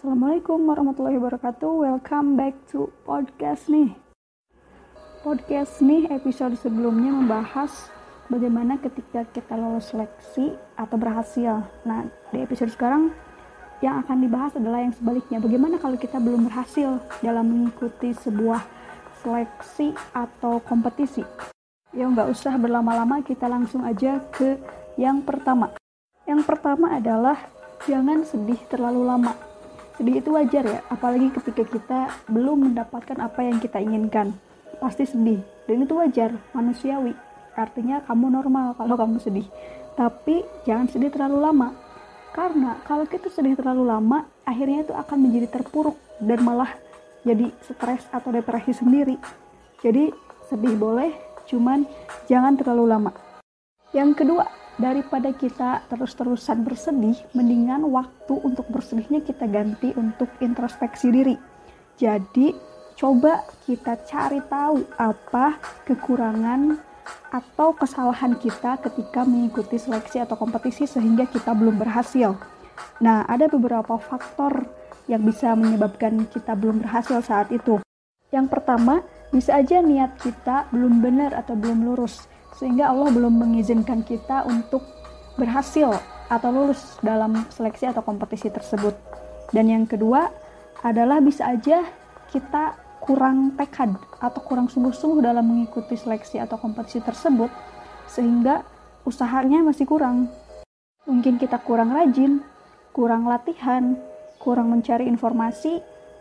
Assalamualaikum warahmatullahi wabarakatuh. Welcome back to podcast nih. Podcast nih episode sebelumnya membahas bagaimana ketika kita lolos seleksi atau berhasil. Nah, di episode sekarang yang akan dibahas adalah yang sebaliknya. Bagaimana kalau kita belum berhasil dalam mengikuti sebuah seleksi atau kompetisi? Ya nggak usah berlama-lama, kita langsung aja ke yang pertama. Yang pertama adalah jangan sedih terlalu lama sedih itu wajar ya. Apalagi ketika kita belum mendapatkan apa yang kita inginkan. Pasti sedih. Dan itu wajar manusiawi. Artinya kamu normal kalau kamu sedih. Tapi jangan sedih terlalu lama. Karena kalau kita sedih terlalu lama akhirnya itu akan menjadi terpuruk dan malah jadi stres atau depresi sendiri. Jadi sedih boleh cuman jangan terlalu lama. Yang kedua daripada kita terus-terusan bersedih, mendingan waktu untuk bersedihnya kita ganti untuk introspeksi diri. Jadi, coba kita cari tahu apa kekurangan atau kesalahan kita ketika mengikuti seleksi atau kompetisi sehingga kita belum berhasil. Nah, ada beberapa faktor yang bisa menyebabkan kita belum berhasil saat itu. Yang pertama, bisa aja niat kita belum benar atau belum lurus sehingga Allah belum mengizinkan kita untuk berhasil atau lulus dalam seleksi atau kompetisi tersebut. Dan yang kedua adalah bisa aja kita kurang tekad atau kurang sungguh-sungguh dalam mengikuti seleksi atau kompetisi tersebut sehingga usahanya masih kurang. Mungkin kita kurang rajin, kurang latihan, kurang mencari informasi,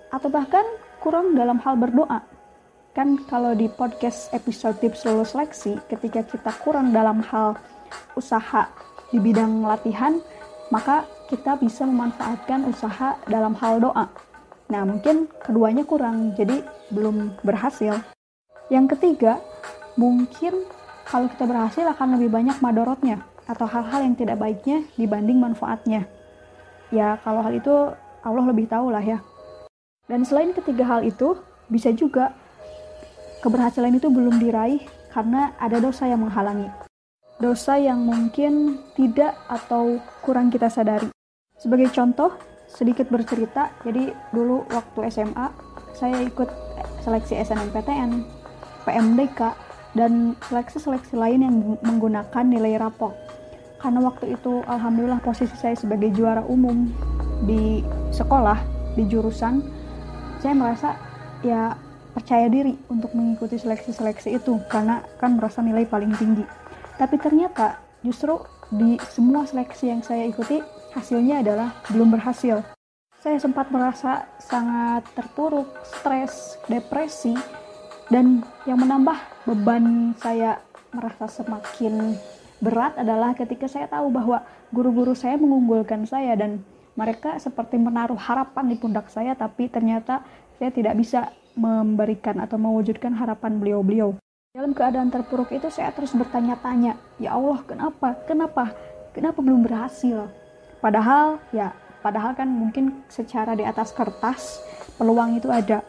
atau bahkan kurang dalam hal berdoa kan kalau di podcast episode tips lulus seleksi ketika kita kurang dalam hal usaha di bidang latihan maka kita bisa memanfaatkan usaha dalam hal doa. Nah mungkin keduanya kurang jadi belum berhasil. Yang ketiga mungkin kalau kita berhasil akan lebih banyak madorotnya atau hal-hal yang tidak baiknya dibanding manfaatnya. Ya kalau hal itu Allah lebih tahu lah ya. Dan selain ketiga hal itu bisa juga keberhasilan itu belum diraih karena ada dosa yang menghalangi. Dosa yang mungkin tidak atau kurang kita sadari. Sebagai contoh, sedikit bercerita, jadi dulu waktu SMA, saya ikut seleksi SNMPTN, PMDK, dan seleksi-seleksi lain yang menggunakan nilai rapor. Karena waktu itu, alhamdulillah posisi saya sebagai juara umum di sekolah, di jurusan, saya merasa ya percaya diri untuk mengikuti seleksi-seleksi itu karena kan merasa nilai paling tinggi. Tapi ternyata justru di semua seleksi yang saya ikuti hasilnya adalah belum berhasil. Saya sempat merasa sangat terpuruk, stres, depresi, dan yang menambah beban saya merasa semakin berat adalah ketika saya tahu bahwa guru-guru saya mengunggulkan saya dan mereka seperti menaruh harapan di pundak saya tapi ternyata saya tidak bisa memberikan atau mewujudkan harapan beliau-beliau. Dalam keadaan terpuruk itu saya terus bertanya-tanya, ya Allah kenapa, kenapa, kenapa belum berhasil? Padahal ya, padahal kan mungkin secara di atas kertas peluang itu ada,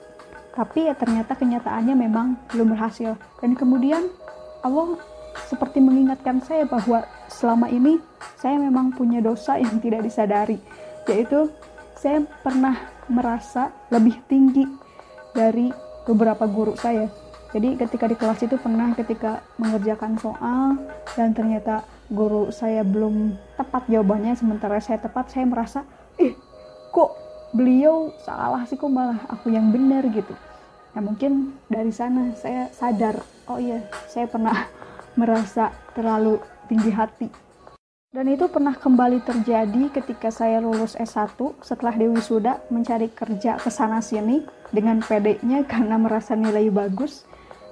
tapi ya ternyata kenyataannya memang belum berhasil. Dan kemudian Allah seperti mengingatkan saya bahwa selama ini saya memang punya dosa yang tidak disadari, yaitu saya pernah merasa lebih tinggi dari beberapa guru saya. Jadi ketika di kelas itu pernah ketika mengerjakan soal dan ternyata guru saya belum tepat jawabannya sementara saya tepat saya merasa ih kok beliau salah sih kok malah aku yang benar gitu. Nah mungkin dari sana saya sadar oh iya saya pernah merasa terlalu tinggi hati dan itu pernah kembali terjadi ketika saya lulus S1 setelah Dewi Suda mencari kerja ke sana sini dengan PD-nya karena merasa nilai bagus.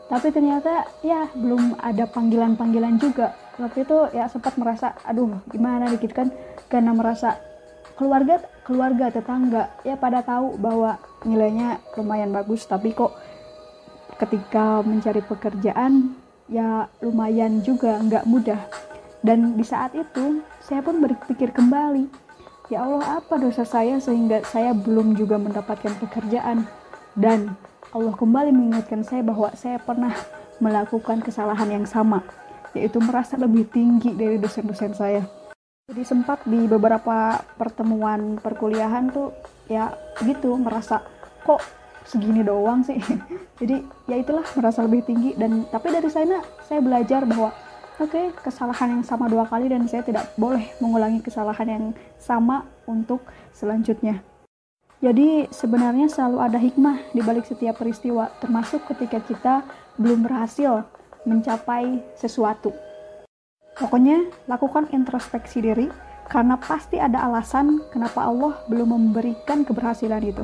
Tapi ternyata ya belum ada panggilan-panggilan juga. Waktu itu ya sempat merasa aduh gimana gitu kan karena merasa keluarga keluarga tetangga ya pada tahu bahwa nilainya lumayan bagus tapi kok ketika mencari pekerjaan ya lumayan juga nggak mudah dan di saat itu, saya pun berpikir kembali, ya Allah apa dosa saya sehingga saya belum juga mendapatkan pekerjaan. Dan Allah kembali mengingatkan saya bahwa saya pernah melakukan kesalahan yang sama, yaitu merasa lebih tinggi dari dosen-dosen saya. Jadi sempat di beberapa pertemuan perkuliahan tuh ya gitu merasa kok segini doang sih. Jadi ya itulah merasa lebih tinggi dan tapi dari sana saya belajar bahwa oke okay, kesalahan yang sama dua kali dan saya tidak boleh mengulangi kesalahan yang sama untuk selanjutnya. Jadi sebenarnya selalu ada hikmah di balik setiap peristiwa, termasuk ketika kita belum berhasil mencapai sesuatu. Pokoknya lakukan introspeksi diri karena pasti ada alasan kenapa Allah belum memberikan keberhasilan itu.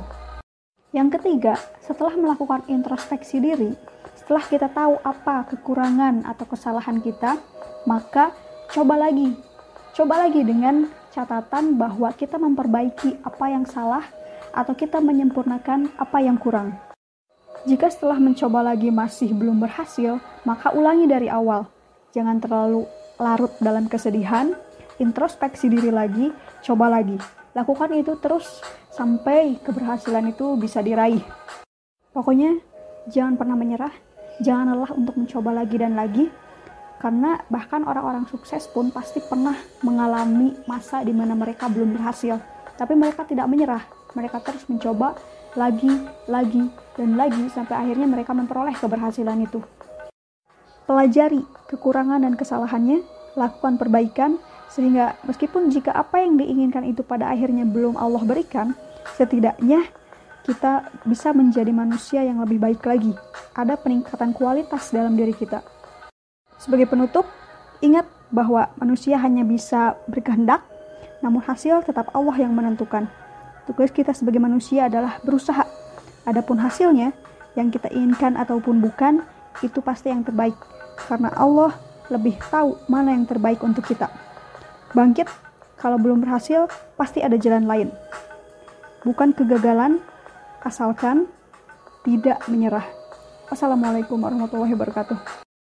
Yang ketiga, setelah melakukan introspeksi diri, setelah kita tahu apa kekurangan atau kesalahan kita, maka coba lagi. Coba lagi dengan catatan bahwa kita memperbaiki apa yang salah atau kita menyempurnakan apa yang kurang. Jika setelah mencoba lagi masih belum berhasil, maka ulangi dari awal. Jangan terlalu larut dalam kesedihan, introspeksi diri lagi, coba lagi. Lakukan itu terus sampai keberhasilan itu bisa diraih. Pokoknya jangan pernah menyerah, jangan lelah untuk mencoba lagi dan lagi, karena bahkan orang-orang sukses pun pasti pernah mengalami masa di mana mereka belum berhasil, tapi mereka tidak menyerah, mereka terus mencoba lagi, lagi, dan lagi sampai akhirnya mereka memperoleh keberhasilan itu. Pelajari kekurangan dan kesalahannya, lakukan perbaikan, sehingga meskipun jika apa yang diinginkan itu pada akhirnya belum Allah berikan, setidaknya kita bisa menjadi manusia yang lebih baik lagi. Ada peningkatan kualitas dalam diri kita. Sebagai penutup, ingat bahwa manusia hanya bisa berkehendak, namun hasil tetap Allah yang menentukan. Tugas kita sebagai manusia adalah berusaha. Adapun hasilnya, yang kita inginkan ataupun bukan, itu pasti yang terbaik. Karena Allah lebih tahu mana yang terbaik untuk kita. Bangkit, kalau belum berhasil, pasti ada jalan lain. Bukan kegagalan, asalkan tidak menyerah. Assalamualaikum warahmatullahi wabarakatuh.